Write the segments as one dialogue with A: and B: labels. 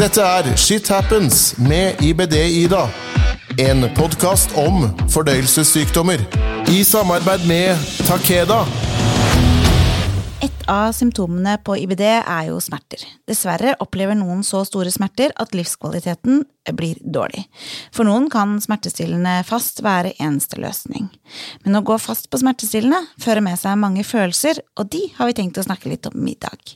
A: Dette er Shit Happens med IBD-Ida. En podkast om fordøyelsessykdommer. I samarbeid med Takeda.
B: Et av symptomene på IBD er jo smerter. Dessverre opplever noen så store smerter at livskvaliteten blir dårlig. For noen kan smertestillende fast være eneste løsning. Men å gå fast på smertestillende fører med seg mange følelser, og de har vi tenkt å snakke litt om i dag.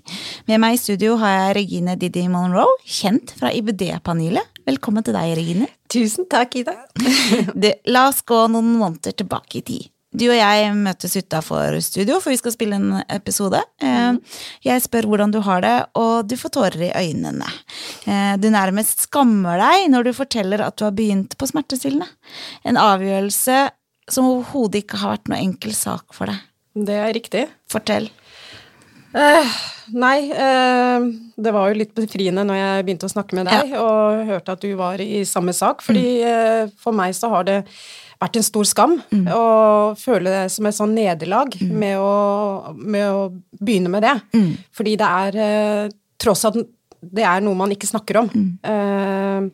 B: Med meg i studio har jeg Regine Didi Monroe, kjent fra IBD-panelet. Velkommen til deg, Regine.
C: Tusen takk, Ida.
B: La oss gå noen måneder tilbake i tid. Du og jeg møtes utafor studio, for vi skal spille en episode. Eh, Jeg spør hvordan du har det, og du får tårer i øynene. Eh, Du nærmest skammer deg når du forteller at du har begynt på smertestillende. En avgjørelse som overhodet ikke har vært noe enkel sak for deg.
C: Det er riktig.
B: Fortell.
C: Eh, nei, eh, det var jo litt befriende når jeg begynte å snakke med deg og hørte at du var i samme sak, fordi eh, for meg så har det vært en stor skam å føle det som et sånn nederlag med, å, med å begynne med det. Fordi det er eh, Tross at det er noe man ikke snakker om. Eh,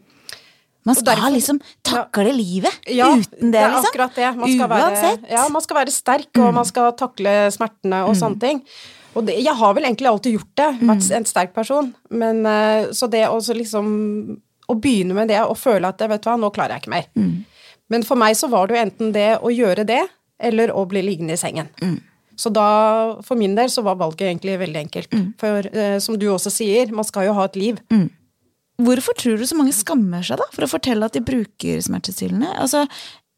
B: Man skal
C: derfor-
B: liksom takle livet
C: Ja,
B: uten det,
C: er
B: liksom.
C: akkurat det. Man skal
B: Uansett.
C: Være, ja, man skal være sterk, og man skal takle smertene og sånne ting. Og det, jeg har vel egentlig alltid gjort det, vært en sterk person, men eh, så det å liksom Å begynne med det og føle at vet du hva, nå klarer jeg ikke mer. Men for meg så var det jo enten det å gjøre det, eller å bli liggende i sengen. Så da, for min del, så var valget egentlig veldig enkelt. For eh, som du også sier, man skal jo ha et liv.
B: Hvorfor tror du så mange skammer seg da, for å fortelle at de bruker smertestillende? Altså,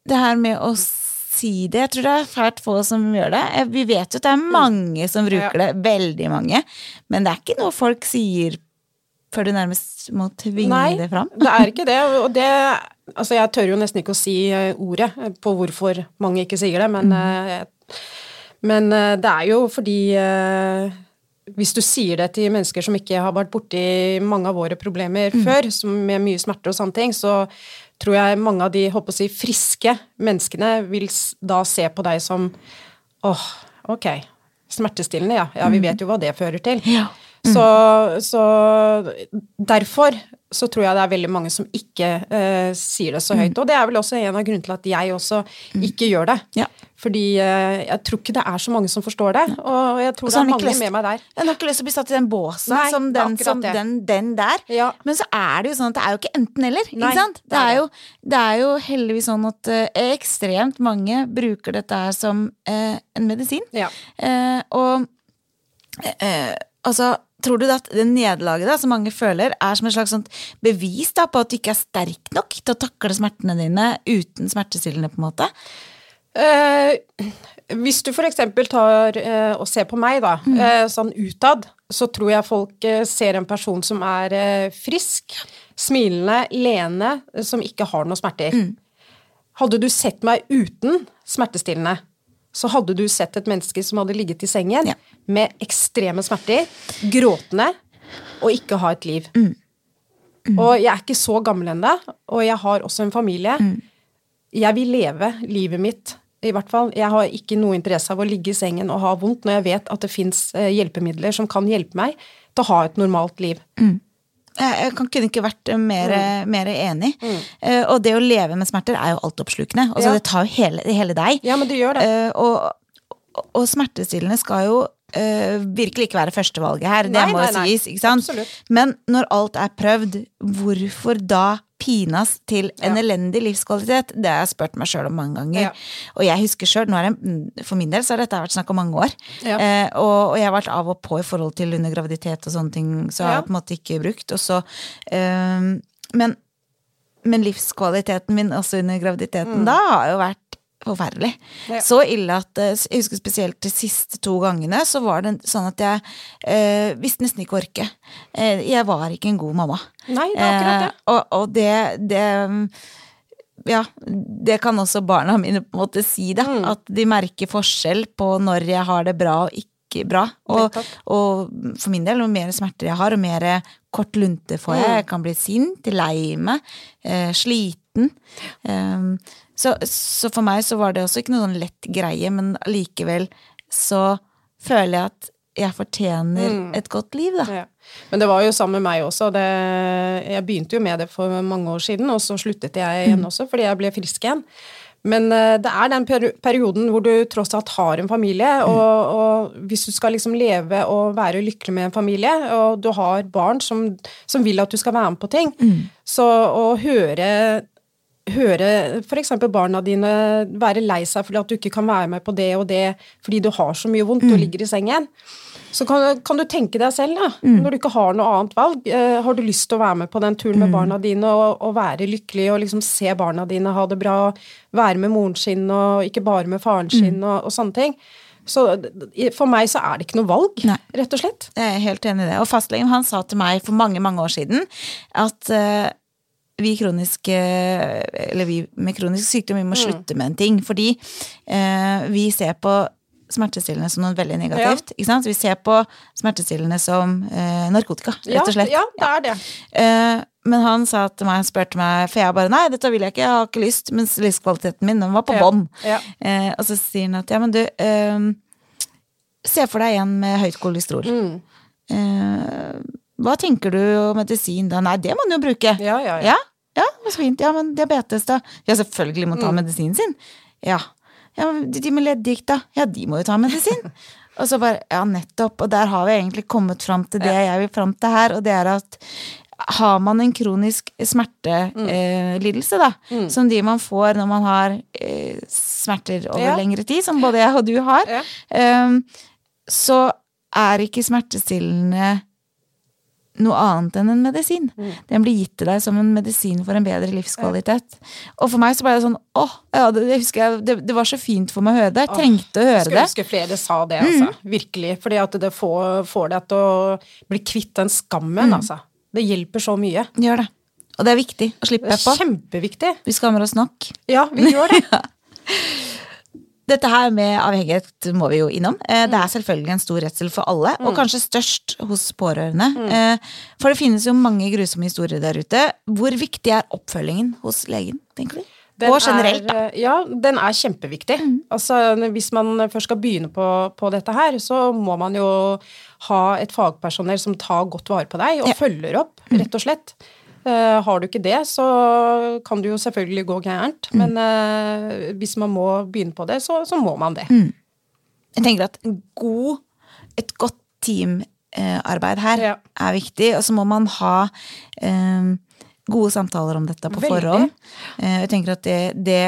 B: det her med å si det, jeg tror det er fælt få som gjør det. Vi vet jo at det er mange som bruker det, veldig mange. Men det er ikke noe folk sier før du nærmest må tvinge
C: Nei,
B: det fram.
C: det er ikke det. Og det Altså, jeg tør jo nesten ikke å si eh, ordet på hvorfor mange ikke sier det, men, mm. men eh, det er jo fordi eh, hvis du sier det til mennesker som ikke har vært borti mange av våre problemer før, som med mye smerter og sånne ting, så tror jeg mange av de håper å si, friske menneskene vil da se på deg som åh, ok, smertestillende, ja. Ja, vi vet jo hva det fører til.
B: Ja.
C: Så, så derfor så tror jeg det er veldig mange som ikke uh, sier det så høyt. Og det er vel også en av grunnene til at jeg også ikke gjør det.
B: Ja.
C: Fordi uh, jeg tror ikke det er så mange som forstår det, og jeg tror det er mange
B: lyst-
C: med meg der.
B: Jeg har ikke lyst til å bli satt i den båsen
C: Nei,
B: som, den, som den, den der.
C: Ja.
B: Men så er det jo sånn at det er jo ikke enten-eller. Det
C: det er det.
B: jo, det er jo heldigvis sånn at uh, ekstremt mange bruker dette her som en medisin.
C: Ja.
B: Og altså Tror du at det nederlaget da, som mange føler, er som et slags sånt bevis da, på at du ikke er sterk nok til å takle smertene dine uten smertestillende? på en måte?
C: Eh, hvis du eksempel tar eh, og ser på meg, da, eh, sånn utad, så tror jeg folk eh, ser en person som er eh, frisk, smilende, leende, som ikke har noe smerter. Hadde du sett meg uten smertestillende, så hadde du sett et menneske som hadde ligget i sengen
B: Ja.
C: med ekstreme smerter, gråtende, og ikke ha et liv. Og jeg er ikke så gammel ennå, og jeg har også en familie. Jeg vil leve livet mitt, i hvert fall. Jeg har ikke noe interesse av å ligge i sengen og ha vondt når jeg vet at det fins hjelpemidler som kan hjelpe meg til å ha et normalt liv.
B: Jeg, jeg kan, kunne ikke vært mer, mer enig. Eh, og det å leve med smerter er jo altoppslukende. Altså,
C: Ja.
B: Det tar jo hele, hele deg.
C: Ja, men det gjør det.
B: Eh, og, og, smertestillende skal jo uh, virkelig ikke være førstevalget her, det må
C: nei, nei.
B: sies. ikke sant?
C: Absolutt.
B: Men når alt er prøvd, hvorfor da pinas til en
C: Ja.
B: elendig livskvalitet? Det har jeg spurt meg sjøl om mange ganger.
C: Ja.
B: Og jeg husker er det, For min del så har dette vært snakk om mange år.
C: Ja.
B: Eh, og, og jeg har vært av og på i forhold til under graviditet og sånne ting, så har jeg på en måte ikke brukt. Og så, eh, men, men livskvaliteten min også under graviditeten da har jo vært forferdelig.
C: Ja.
B: Så ille at eh, Jeg husker spesielt de siste to gangene, så var det sånn at jeg eh, visste nesten ikke å orke. Eh, jeg var ikke en god mamma.
C: Nei, det er akkurat det.
B: Eh, og, og det, det Ja, det kan også barna mine på en måte si, da.
C: Mm.
B: At de merker forskjell på når jeg har det bra og ikke bra. Og, og for min del, jo mer smerter jeg har, og mer kort lunte får jeg.
C: Mm.
B: Jeg kan bli sint, lei meg, eh, sliten. Um, så, så for meg så var det også ikke noe sånn lett greie, men allikevel så føler jeg at jeg fortjener et godt liv, da.
C: Ja. Men det var jo sammen med meg også. Det, jeg begynte jo med det for mange år siden, og så sluttet jeg igjen også fordi jeg ble frisk igjen. Men eh, det er den perioden hvor du tross alt har en familie, og, og hvis du skal liksom leve og være lykkelig med en familie, og du har barn som, som vil at du skal være med på ting, så å høre høre f.eks. barna dine være lei seg fordi at du ikke kan være med på det og det fordi du har så mye vondt og ligger i sengen. Så kan, kan du tenke deg selv, da, når du ikke har noe annet valg. Eh, har du lyst til å være med på den turen med barna dine og, og være lykkelig og liksom se barna dine ha det bra, være med moren sin og ikke bare med faren sin og, og sånne ting. Så for meg så er det ikke noe valg,
B: Nei.
C: rett og slett.
B: Jeg er helt enig i det. Og fastlegen han sa til meg for mange, mange år siden at eh, vi kroniske Eller vi med kronisk sykdom, vi må slutte med en ting. Fordi eh, vi ser på smertestillende som noe veldig negativt. Ikke sant? Vi ser på smertestillende som eh, narkotika, rett og slett.
C: Ja, ja, det er det.
B: Eh, men han sa til meg, han spurte meg, for jeg bare nei, dette vil jeg ikke, jeg har ikke lyst, mens livskvaliteten min den var på
C: Ja,
B: bånn.
C: ja.
B: Eh, og så sier han at ja, men du, eh, se for deg en med høyt kolesterol.
C: Mm.
B: Hva tenker du om medisin da? Nei, det må man jo bruke.
C: Ja, ja, ja.
B: ja, ja, så fint. Ja, men diabetes da? Ja, selvfølgelig må man ta
C: Mm.
B: medisinen sin. Ja. ja, men de med leddgikt da? Ja, de må jo ta medisin. og så bare, ja, nettopp. Og der har vi egentlig kommet fram til det jeg vil fram til her, og det er at har man en kronisk smertelidelse, eh, da, da, som de man får når man har eh, smerter over
C: Ja.
B: lengre tid, som både jeg og du har,
C: Ja.
B: eh, så er ikke smertestillende noe annet enn en medisin. Den blir gitt til deg som en medisin for en bedre livskvalitet. Og for meg så ble det sånn åh, ja, det, jeg, det, det var så fint for meg å høre det. Jeg trengte å høre
C: Skulle
B: det.
C: ønske flere sa det, altså. Virkelig. Fordi at det får, får deg til å bli kvitt den skammen, altså. Det hjelper så mye.
B: Gjør det. Og det er viktig å slippe på.
C: kjempeviktig.
B: Vi skammer oss nok.
C: Ja, vi gjør det.
B: Dette her med avhengighet må vi jo innom. Eh,
C: Mm.
B: Det er selvfølgelig en stor redsel for alle, og kanskje størst hos pårørende. Eh, For det finnes jo mange grusomme historier der ute. Hvor viktig er oppfølgingen hos legen, tenker du?
C: Den
B: og generelt, da.
C: Er, ja, den er kjempeviktig. Altså, hvis man først skal begynne på, på dette her, så må man jo ha et fagpersonell som tar godt vare på deg og
B: Ja.
C: følger opp, rett og slett. Eh, har du ikke det, så kan det jo selvfølgelig gå gærent. Men eh, hvis man må begynne på det, så, så må man det.
B: Jeg tenker at en god, et godt teamarbeid her
C: Ja.
B: er viktig, og så må man ha eh, gode samtaler om dette på
C: Veldig.
B: forhånd. Eh, jeg tenker at det, det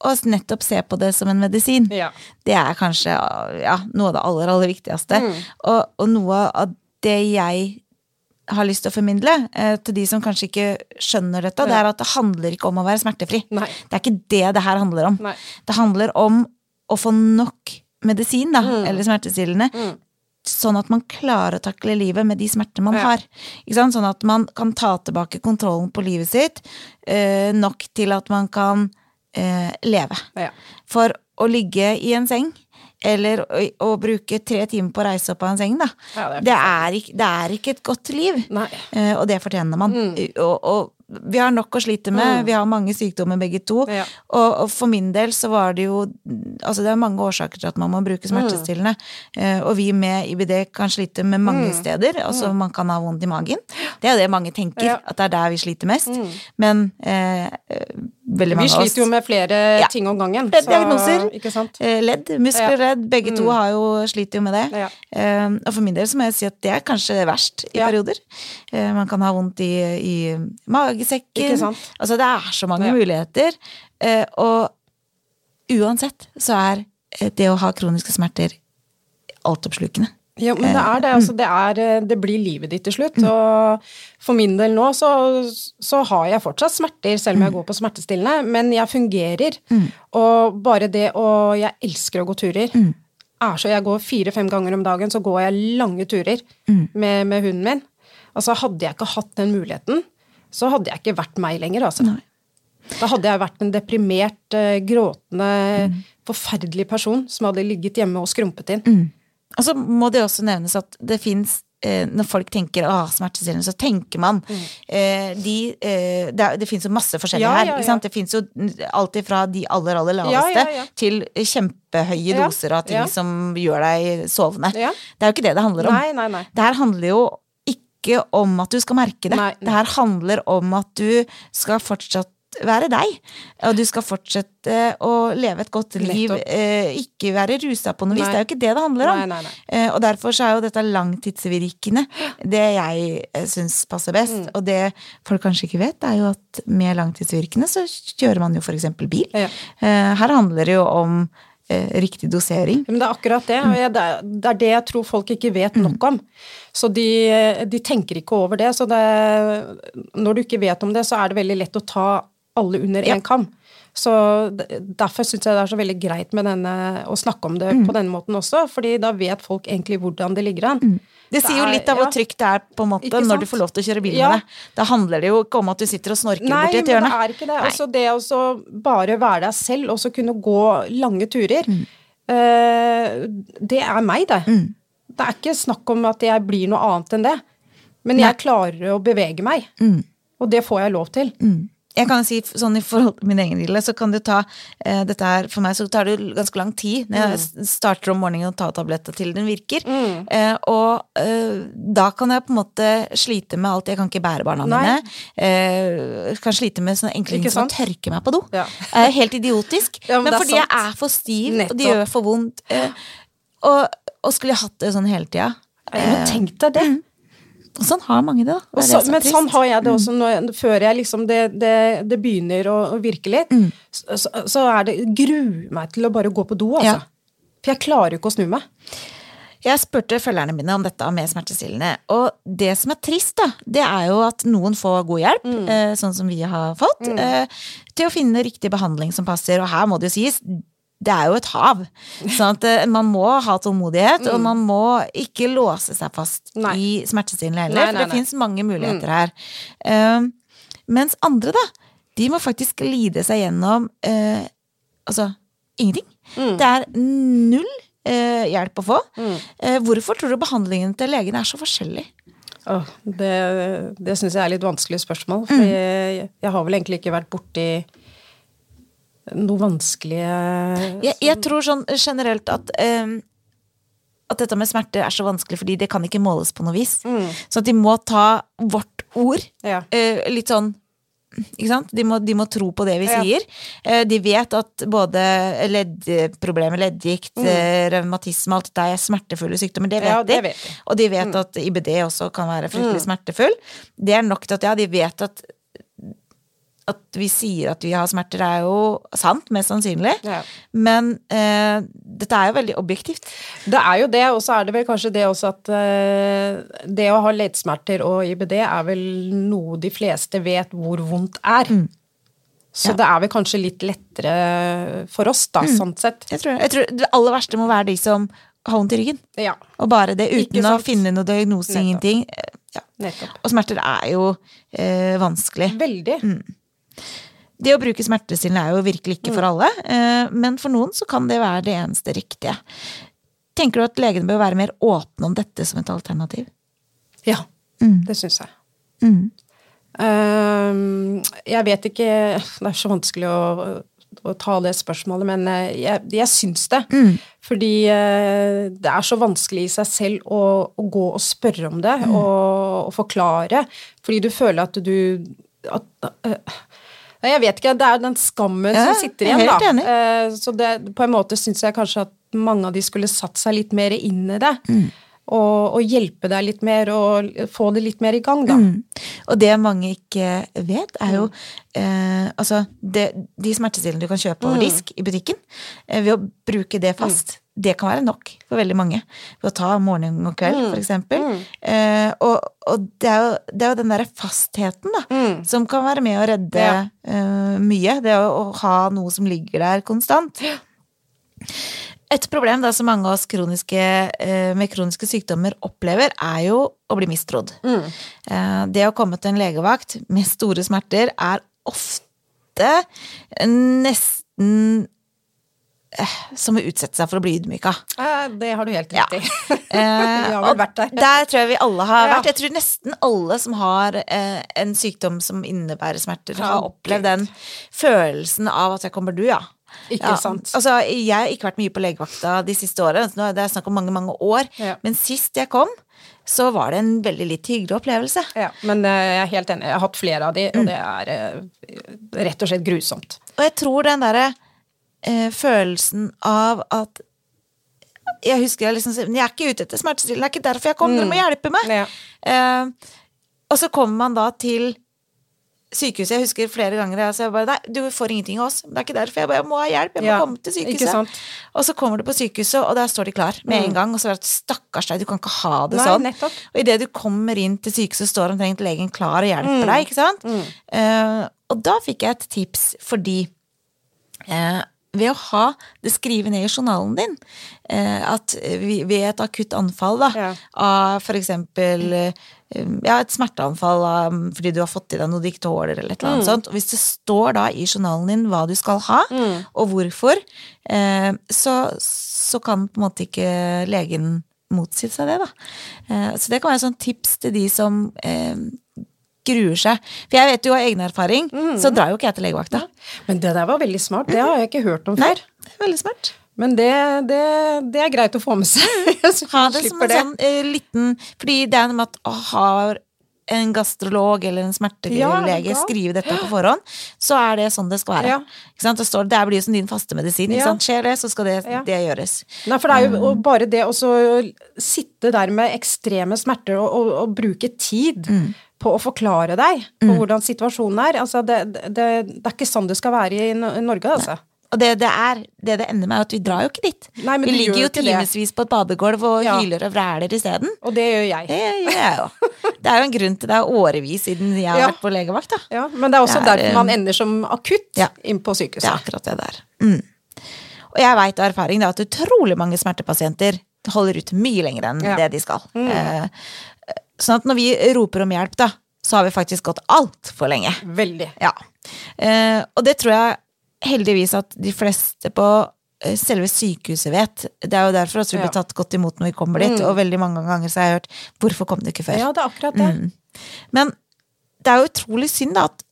B: å nettopp se på det som en medisin,
C: Ja.
B: det er kanskje ja, noe av det aller, aller viktigste.
C: Mm.
B: Og, og noe av det jeg har lyst til å formidle eh, til de som kanskje ikke skjønner dette, det er at det handler ikke om å være smertefri.
C: Nei.
B: Det er ikke det det her handler om.
C: Nei.
B: Det handler om å få nok medisin, da,
C: Mm.
B: eller smertestillende, sånn at man klarer å takle livet med de smertene man
C: Ja.
B: har. Sånn at man kan ta tilbake kontrollen på livet sitt, eh, nok til at man kan eh, leve.
C: Ja.
B: For å ligge i en seng, eller å, å bruke tre timer på å reise opp av en seng, da.
C: Ja, det er
B: det, er ikke, det er ikke et godt liv. Eh, og det fortjener man. Og, og vi har nok å slite med.
C: Mm.
B: Vi har mange sykdommer begge to.
C: Ja.
B: Og, og for min del så var det jo Altså det er mange årsaker til at man må bruke smertestillende. Eh, og vi med IBD kan slite med mange
C: Mm.
B: steder. Altså man kan ha vondt i magen. Det er jo det mange tenker,
C: Ja. Mm.
B: at det er der vi sliter mest. Men eh, veldig
C: Vi
B: mange av oss
C: sliter jo med flere
B: Ja.
C: ting om gangen.
B: Flere diagnoser. Eh, Ledd, muskelredd, begge to
C: Mm.
B: har jo, sliter jo med det. Eh, og for min del så må jeg si at det er kanskje verst i perioder. Eh, man kan ha vondt i, i magesekken. Altså det er så mange muligheter. Eh, og uansett så er det å ha kroniske smerter altoppslukende.
C: Ja, men det er det. Altså, det, er, eh, det blir livet ditt til slutt. Og for min del nå så, så har jeg fortsatt smerter, selv om jeg går på smertestillende, men jeg fungerer. Og bare det å Jeg elsker å gå turer. Er så, jeg går fire-fem ganger om dagen, så går jeg lange turer med, med hunden min. Altså, hadde jeg ikke hatt den muligheten, så hadde jeg ikke vært meg lenger, altså. Da hadde jeg vært en deprimert, eh, gråtende, forferdelig person som hadde ligget hjemme og skrumpet inn.
B: Og så må det også nevnes at det fins eh, når folk tenker å, smertestillende, så tenker man eh, de eh, Det, er- det fins jo masse forskjellige
C: Ja,
B: her.
C: ja, ja.
B: sant? Det fins jo alt ifra de aller, aller laveste til kjempehøye doser av ting som gjør deg sovende. Det er jo ikke det det handler om.
C: Nei, nei, nei.
B: Det her handler jo ikke om at du skal merke det.
C: Nei, nei.
B: Det her handler om at du skal fortsatt være deg. Og du skal fortsette å leve et godt liv, eh, ikke være rusa på noe vis. Det er jo ikke det det handler om.
C: Nei, nei, nei.
B: Eh, og derfor så er jo dette langtidsvirkende det jeg eh, syns passer best.
C: Mm.
B: Og det folk kanskje ikke vet, er jo at med langtidsvirkende så kjører man jo eksempel bil.
C: Ja.
B: Eh, her handler det jo om riktig dosering.
C: Men det er akkurat det, og jeg, det, er, det er det jeg tror folk ikke vet nok om. Så de, de tenker ikke over det. Så det, når du ikke vet om det, så er det veldig lett å ta alle under én kam. Så Derfor syns jeg det er så veldig greit med denne, å snakke om det på denne måten også, fordi da vet folk egentlig hvordan det ligger an.
B: Det sier jo litt av hvor
C: ja.
B: trygt det er på en måte når du får lov til å kjøre bil
C: Ja.
B: med det. Da handler det jo ikke om at du sitter og snorker
C: Nei,
B: borti
C: men det er ikke det.
B: Nei.
C: Altså det å så bare være deg selv, og så kunne gå lange turer,
B: Mm.
C: uh, det er meg, det. Det er ikke snakk om at jeg blir noe annet enn det. Men jeg klarer å bevege meg.
B: Mm.
C: Og det får jeg lov til.
B: Jeg kan si sånn I forhold til min egen lille, så kan det ta eh, dette her, For meg så tar det jo ganske lang tid når jeg
C: Mm.
B: starter om morgenen og tar tabletta til den virker. Eh, og eh, da kan jeg på en måte slite med alt. Jeg kan ikke bære barna
C: Nei.
B: mine. Eh, kan slite med sånne enkle ting som å tørke meg på do.
C: Ja.
B: Eh, helt idiotisk.
C: Ja, men
B: men fordi
C: sant.
B: jeg er for stiv, og det
C: Nettopp.
B: gjør for vondt. Eh, og, og skulle jeg hatt det sånn hele tida.
C: Men tenk deg det.
B: Og sånn har mange det, da.
C: Så, men
B: trist.
C: sånn har jeg det også når, før jeg liksom det, det, det begynner å, å virke litt.
B: Mm.
C: Så, så, er det gruer meg til å bare gå på do, altså.
B: Ja.
C: For jeg klarer jo ikke å snu meg.
B: Jeg spurte følgerne mine om dette med smertestillende, og det som er trist, da, det er jo at noen får god hjelp,
C: Mm.
B: eh, sånn som vi har fått, mm. til å finne riktig behandling som passer, og her må det jo sies, det er jo et hav. Sånn at eh, man må ha tålmodighet, og man må ikke låse seg fast
C: Mm. Nei.
B: i smertestillende heller,
C: Nei,
B: for det fins mange muligheter her. Um, mens andre, da, de må faktisk lide seg gjennom uh, altså ingenting.
C: Mm.
B: Det er null uh, hjelp å få. Uh, hvorfor tror du behandlingen til legen er så forskjellig?
C: Oh, det det syns jeg er litt vanskelig spørsmål. For jeg, jeg har vel egentlig ikke vært borti noe vanskelige
B: Jeg, jeg tror sånn generelt at um, at dette med smerte er så vanskelig fordi det kan ikke måles på noe vis. Så at de må ta vårt ord
C: Ja.
B: Uh, litt sånn ikke sant? De må, de må tro på det vi
C: Ja.
B: sier. Eh, De vet at både leddproblemer, leddgikt, mm. revmatisme, alt dette er smertefulle sykdommer. Det vet
C: Mm. Ja, det
B: de.
C: vet de.
B: Og de vet at IBD også kan være fryktelig smertefull. Det er nok til at ja, de vet at at vi sier at vi har smerter, er jo sant, mest sannsynlig.
C: Ja.
B: Men eh, dette er jo veldig objektivt.
C: Det er jo det, og så er det vel kanskje det også at eh, det å ha leddsmerter og IBD er vel noe de fleste vet hvor vondt er. Så
B: Ja.
C: det er vel kanskje litt lettere for oss, da, sånn sett.
B: Jeg tror, jeg tror Det aller verste må være de som har vondt i ryggen.
C: Ja,
B: Og bare det, uten å finne noe diagnose, ingenting. Eh, Ja. Og smerter er jo eh, vanskelig.
C: Veldig.
B: Det å bruke smertestillende er jo virkelig ikke for alle, eh, men for noen så kan det være det eneste riktige. Tenker du at legene bør være mer åpne om dette som et alternativ?
C: Ja, det syns jeg. Ehm, jeg vet ikke Det er så vanskelig å, å ta det spørsmålet, men eh, jeg, jeg syns det. Fordi eh, det er så vanskelig i seg selv å, å gå og spørre om det og, og forklare. Fordi du føler at du at, Nei, Jeg vet ikke. Det er den skammen
B: Ja,
C: som sitter
B: er
C: igjen, da.
B: enig.
C: Eh, Så det, på en måte syns jeg kanskje at mange av de skulle satt seg litt mer inn i det. Og, og hjelpe deg litt mer, og få det litt mer i gang, da.
B: Og det mange ikke vet, er jo eh, Altså, det, de smertestillende du kan kjøpe over disk i butikken, eh, ved å bruke det fast, det kan være nok for veldig mange. Ved å ta morgen og kveld, for eksempel. Eh, og og det, er jo, det er jo den derre fastheten, da, som kan være med å redde
C: Ja.
B: eh, mye. Det å, å ha noe som ligger der konstant. Et problem da som mange av oss kroniske, eh, med kroniske sykdommer opplever, er jo å bli mistrodd. Eh, Det å komme til en legevakt med store smerter er ofte nesten som å utsette seg for å bli ydmyka.
C: Det har du helt rett i.
B: Ja.
C: Vi har vel vært der.
B: Der tror jeg vi alle har
C: Ja.
B: vært. Jeg tror nesten alle som har eh, en sykdom som innebærer smerter, har opplevd den følelsen av at 'jeg kommer du', ja.
C: Ikke
B: ja.
C: sant.
B: Altså, jeg har ikke vært mye på legevakta de siste årene, Det er snakk om mange, mange år. Men sist jeg kom, så var det en veldig litt hyggelig opplevelse.
C: Ja, men eh, jeg er helt enig. Jeg har hatt flere av de,
B: Mm.
C: og det er eh, rett og slett grusomt.
B: Og jeg tror den derre eh, følelsen av at Jeg husker jeg liksom Jeg er ikke ute etter smertestillende, det er ikke derfor jeg kom, dere må hjelpe meg.
C: Ja.
B: Eh, og så kommer man da til sykehuset. Jeg husker flere ganger altså så jeg bare Nei, du får ingenting av oss. Det er ikke derfor. Jeg bare jeg må ha hjelp. Jeg må
C: Ja,
B: komme til sykehuset. Og så kommer du på sykehuset, og der står de klar med en gang. Og så er det stakkars deg, du kan ikke ha det
C: Nei,
B: sånn.
C: nettopp.
B: Og idet du kommer inn til sykehuset, står omtrent legen klar og hjelper deg, ikke sant. Eh, og da fikk jeg et tips fordi eh, ved å ha det skrevet ned i journalen din, eh, at ved et akutt anfall da,
C: Ja.
B: av eksempel eh, ja, et smerteanfall fordi du har fått i deg noe du ikke tåler, eller et eller annet sånt, og hvis det står da i journalen din hva du skal ha, og hvorfor, eh, så, så kan på en måte ikke legen motsi seg det, da. Eh, så det kan være et sånt tips til de som gruer seg. For jeg vet jo av egen erfaring, så drar jo ikke jeg til legevakta.
C: Men det der var veldig smart. Det har jeg ikke hørt om før.
B: det er veldig smart.
C: Men det, det, det er greit å få med seg.
B: Ha det som
C: en
B: en sånn uh, liten Fordi det er noe med at å, har en gastrolog eller en smertelege
C: Ja,
B: skrive dette på forhånd, så er det sånn det skal være.
C: Ja.
B: Det, står, det blir jo som din faste medisin. Ikke
C: Ja.
B: Skjer det, så skal det, det gjøres.
C: Nei, for det er jo um, bare det å sitte der med ekstreme smerter og, og, og bruke tid på å forklare deg på hvordan situasjonen er. Altså, det, det, det er ikke sånn det skal være i Norge, altså.
B: Og det det er, det det ender med, er at vi drar jo ikke dit.
C: Nei,
B: vi ligger jo timevis på et badegulv og
C: Ja.
B: hyler og vræler isteden.
C: Og det gjør jeg.
B: Det gjør jeg jo. Det er jo en grunn til det er årevis siden jeg har
C: Ja.
B: vært på legevakt, da.
C: Ja, men det er også
B: Det er,
C: derfor man
B: eh,
C: ender som akutt
B: ja.
C: inn på sykehuset.
B: Det er akkurat det der. Mm. Og jeg veit av erfaring da, at utrolig mange smertepasienter holder ut mye lenger enn det de skal. Eh, sånn at når vi roper om hjelp, da, så har vi faktisk gått altfor lenge.
C: Veldig.
B: Ja. Eh, og det tror jeg heldigvis at de fleste på eh, selve sykehuset vet. Det er jo derfor også vi blir tatt godt imot når vi kommer dit. Og veldig mange ganger så har jeg hørt 'hvorfor kom du ikke før'?
C: Ja, det er akkurat det.
B: Mm. Men det er jo utrolig synd da at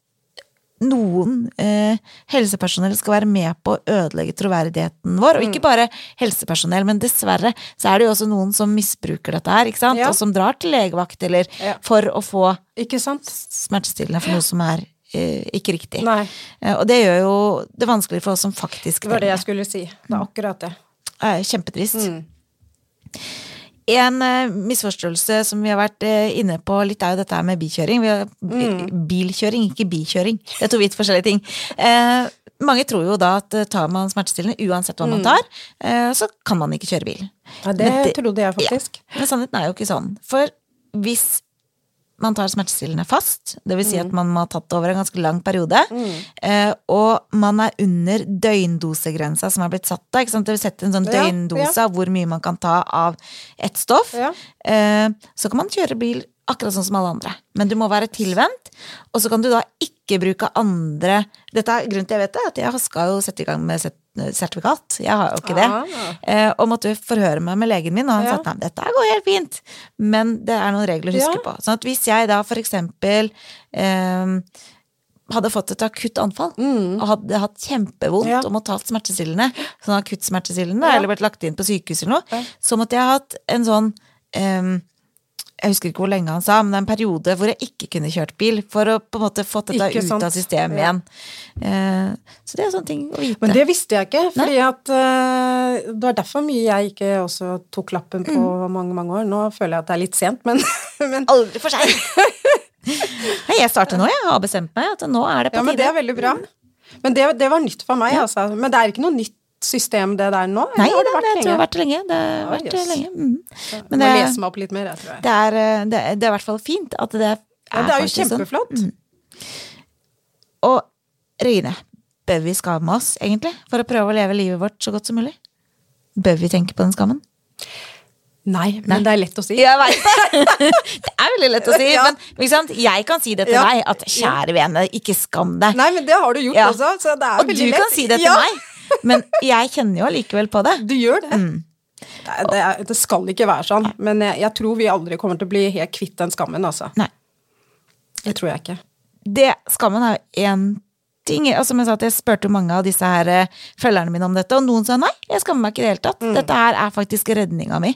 B: noen eh, helsepersonell skal være med på å ødelegge troverdigheten vår. Og
C: Mm.
B: ikke bare helsepersonell, men dessverre så er det jo også noen som misbruker dette her, ikke sant?
C: Ja.
B: Og som drar til legevakt eller
C: Ja.
B: for å få smertestillende for noe som er eh, ikke riktig. Eh, og det gjør jo det vanskeligere for oss som faktisk
C: det var det jeg skulle si. Det er akkurat det.
B: Kjempetrist.
C: Mm.
B: En eh, misforståelse som vi har vært eh, inne på litt, er jo dette med bikjøring.
C: Mm.
B: Bilkjøring, ikke bikjøring. Det er to vidt forskjellige ting. Eh, mange tror jo da at eh, tar man smertestillende, uansett hva man tar, eh, så kan man ikke kjøre bil.
C: Ja, det,
B: det-
C: trodde jeg faktisk.
B: Men sannheten er jo ikke sånn. For hvis man tar smertestillende fast, det vil si
C: Mm.
B: at man må ha tatt det over en ganske lang periode, eh, og man er under døgndosegrensa som er blitt satt da, ikke sant? Det vil sette en sånn døgndose av hvor mye man kan ta av ett stoff,
C: Ja.
B: eh, så kan man kjøre bil akkurat sånn som alle andre. Men du må være tilvendt, og så kan du da ikke bruke andre Dette er grunnen til jeg vet det, at jeg skal jo sette i gang med sertifikat. Jeg har jo ikke det.
C: Ah.
B: Eh, og måtte forhøre meg med legen min, og han
C: Ja.
B: sa at nei, dette går helt fint. Men det er noen regler å huske
C: Ja.
B: på. Sånn at hvis jeg da for eksempel eh, hadde fått et akutt anfall, og hadde hatt kjempevondt
C: Mm. Ja.
B: og måtte ha smertestillende, sånn akutt smertestillende,
C: Ja.
B: eller blitt lagt inn på sykehus eller noe, så måtte jeg hatt en sånn eh, jeg husker ikke hvor lenge han sa, men det er en periode hvor jeg ikke kunne kjørt bil, for å på en måte få dette
C: Ikke
B: ut
C: sant.
B: av systemet
C: Ja.
B: igjen. Eh, så det er sånne ting å vite.
C: Men det visste jeg ikke, fordi at eh, det var derfor mye jeg ikke også tok lappen på
B: Mm.
C: mange, mange år. Nå føler jeg at det er litt sent, men, men
B: Aldri for seint! Jeg starter nå, jeg har bestemt meg at nå er det på tide.
C: Ja, men det er veldig bra. Men det, det var nytt for meg, altså. Men det er ikke noe nytt system det der nå?
B: Nei,
C: har
B: det,
C: det
B: det, tror jeg har vært lenge. Det har
C: ah,
B: vært
C: yes.
B: lenge. Mm. Men det,
C: lese meg opp litt mer, jeg tror jeg.
B: det, er, eh, det, er- det er i hvert fall fint at det er,
C: Ja, det er jo
B: kjempeflott. sånn.
C: kjempeflott.
B: Og Regine, bør vi skamme oss, egentlig? For å prøve å leve livet vårt så godt som mulig? Bør vi tenke på den skammen?
C: Nei, men det er lett å si.
B: Jeg veit det! det er veldig lett å si,
C: Ja.
B: men jeg kan si det til
C: Ja.
B: deg, at kjære vene, ikke skam deg.
C: Nei, men det har du gjort
B: Ja.
C: også, så det
B: Og du
C: lett.
B: kan si det til meg. Men jeg kjenner jo allikevel på det.
C: Du gjør det. Det, det, er- det skal ikke være sånn, men jeg, jeg tror vi aldri kommer til å bli helt kvitt den skammen, altså.
B: Nei.
C: Det tror jeg ikke.
B: Det, skammen er jo én ting. Altså, som jeg sa, at jeg spurte mange av disse her eh, følgerne mine om dette, og noen sa nei, jeg skammer meg ikke i det hele tatt. Dette her er faktisk redninga mi.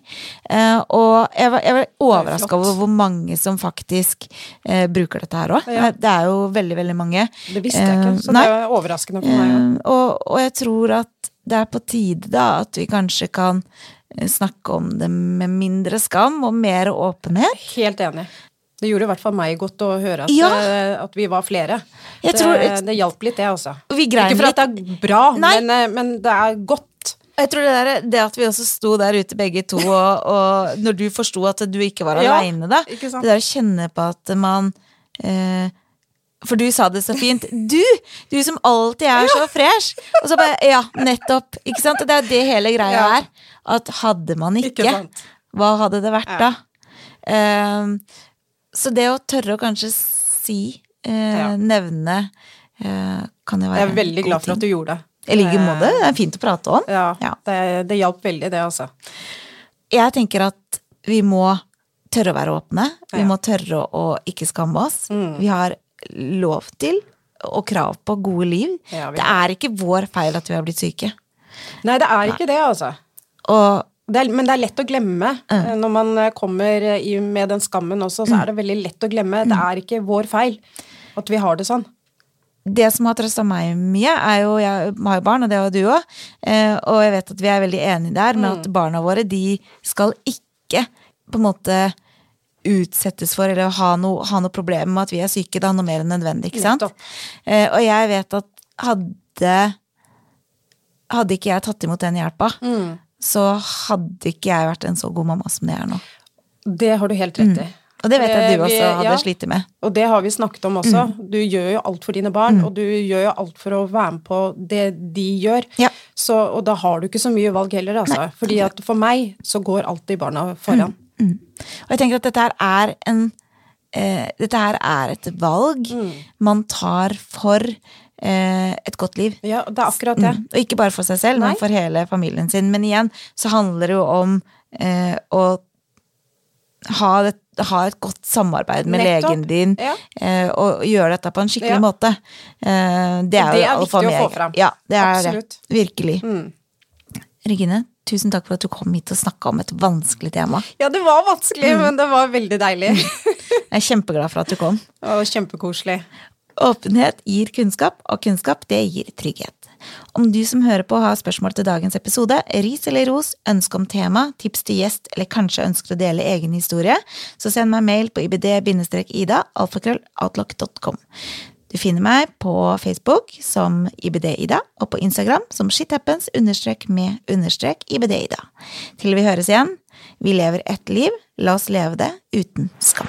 B: Uh, og jeg var, jeg var overraska over hvor mange som faktisk uh, bruker dette her òg.
C: Ja.
B: Det er jo veldig, veldig mange.
C: Det visste jeg ikke, så
B: nei.
C: det er overraskende for meg.
B: og, og jeg tror at det er på tide da at vi kanskje kan snakke om det med mindre skam og mer åpenhet.
C: Helt enig. Det gjorde i hvert fall meg godt å høre at,
B: Ja.
C: eh, at vi var flere.
B: Jeg
C: det,
B: tror-
C: det hjalp litt, det, altså.
B: Vi
C: Ikke for at det er bra, men, eh, men det er godt.
B: Jeg tror det, der, det at vi også sto der ute begge to, og, og når du forsto at du ikke var
C: Ja,
B: aleine, da. Det der å kjenne på at man eh, For du sa det så fint. Du! Du som alltid er så fresh! Og så bare Ja, nettopp. Ikke sant? Det er det hele greia er. At hadde man ikke,
C: Ikke
B: hva hadde det vært da? Eh, så det å tørre å kanskje si, eh, nevne, eh, kan jo være
C: Jeg er veldig glad for at du gjorde det.
B: I like måte. Det er fint å prate om.
C: Ja,
B: Ja.
C: Det, det hjalp veldig, det, altså.
B: Jeg tenker at vi må tørre å være åpne. Vi
C: Ja.
B: må tørre å, ikke skamme oss. Vi har lov til og krav på gode liv.
C: Ja,
B: det er ikke vår feil at vi har blitt syke.
C: Nei, det er ikke det, altså.
B: Og
C: Det er, men det er lett å glemme. Mm. Når man eh, kommer i, med den skammen også, så er det veldig lett å glemme. Det er ikke vår feil at vi har det sånn.
B: det som har trøsta meg mye, er jo Jeg har jo barn, og det har du òg. Eh, og jeg vet at vi er veldig enige der med at barna våre, de skal ikke på en måte utsettes for eller ha noe, ha noe problem med at vi er syke, Det er noe mer enn nødvendig. ikke sant? Eh, og jeg vet at hadde Hadde ikke jeg tatt imot den hjelpa, så hadde ikke jeg vært en så god mamma som det er nå.
C: Det har du helt rett i.
B: Og det vet jeg
C: at
B: du også hadde
C: ja.
B: slitt med.
C: Og det har vi snakket om også.
B: Mm.
C: Du gjør jo alt for dine barn, og du gjør jo alt for å være med på det de gjør.
B: Ja.
C: Så, og da har du ikke så mye valg heller, altså. Fordi at for meg så går alltid barna foran.
B: Og jeg tenker at dette her er en eh, Dette her er et valg
C: Mm.
B: man tar for et godt liv.
C: Ja, det er akkurat det.
B: Mm. Og ikke bare for seg selv,
C: Nei.
B: men for hele familien sin. Men igjen så handler det jo om eh, å ha, det, ha et godt samarbeid med
C: Nettopp.
B: legen din,
C: Ja.
B: eh, og gjøre dette på en skikkelig
C: Ja.
B: måte. Eh, det er
C: det er viktig å få fram.
B: Ja, det er
C: Absolutt.
B: det. Virkelig.
C: Mm.
B: Regine, tusen takk for at du kom hit og snakka om et vanskelig tema.
C: Ja, det var
B: Mm.
C: vanskelig, men det var veldig deilig.
B: Jeg er kjempeglad for at du kom.
C: Og kjempekoselig.
B: Åpenhet gir kunnskap, og kunnskap det gir trygghet. Om du som hører på har spørsmål til dagens episode, ris eller ros, ønske om tema, tips til gjest, eller kanskje ønsker å dele egen historie, så send meg mail på ibd-ida, alfakrølloutlook.com. Du finner meg på Facebook som IBD-Ida, og på Instagram som shithappens understrek med understrek IBD-Ida. Til vi høres igjen, vi lever ett liv, la oss leve det uten skam.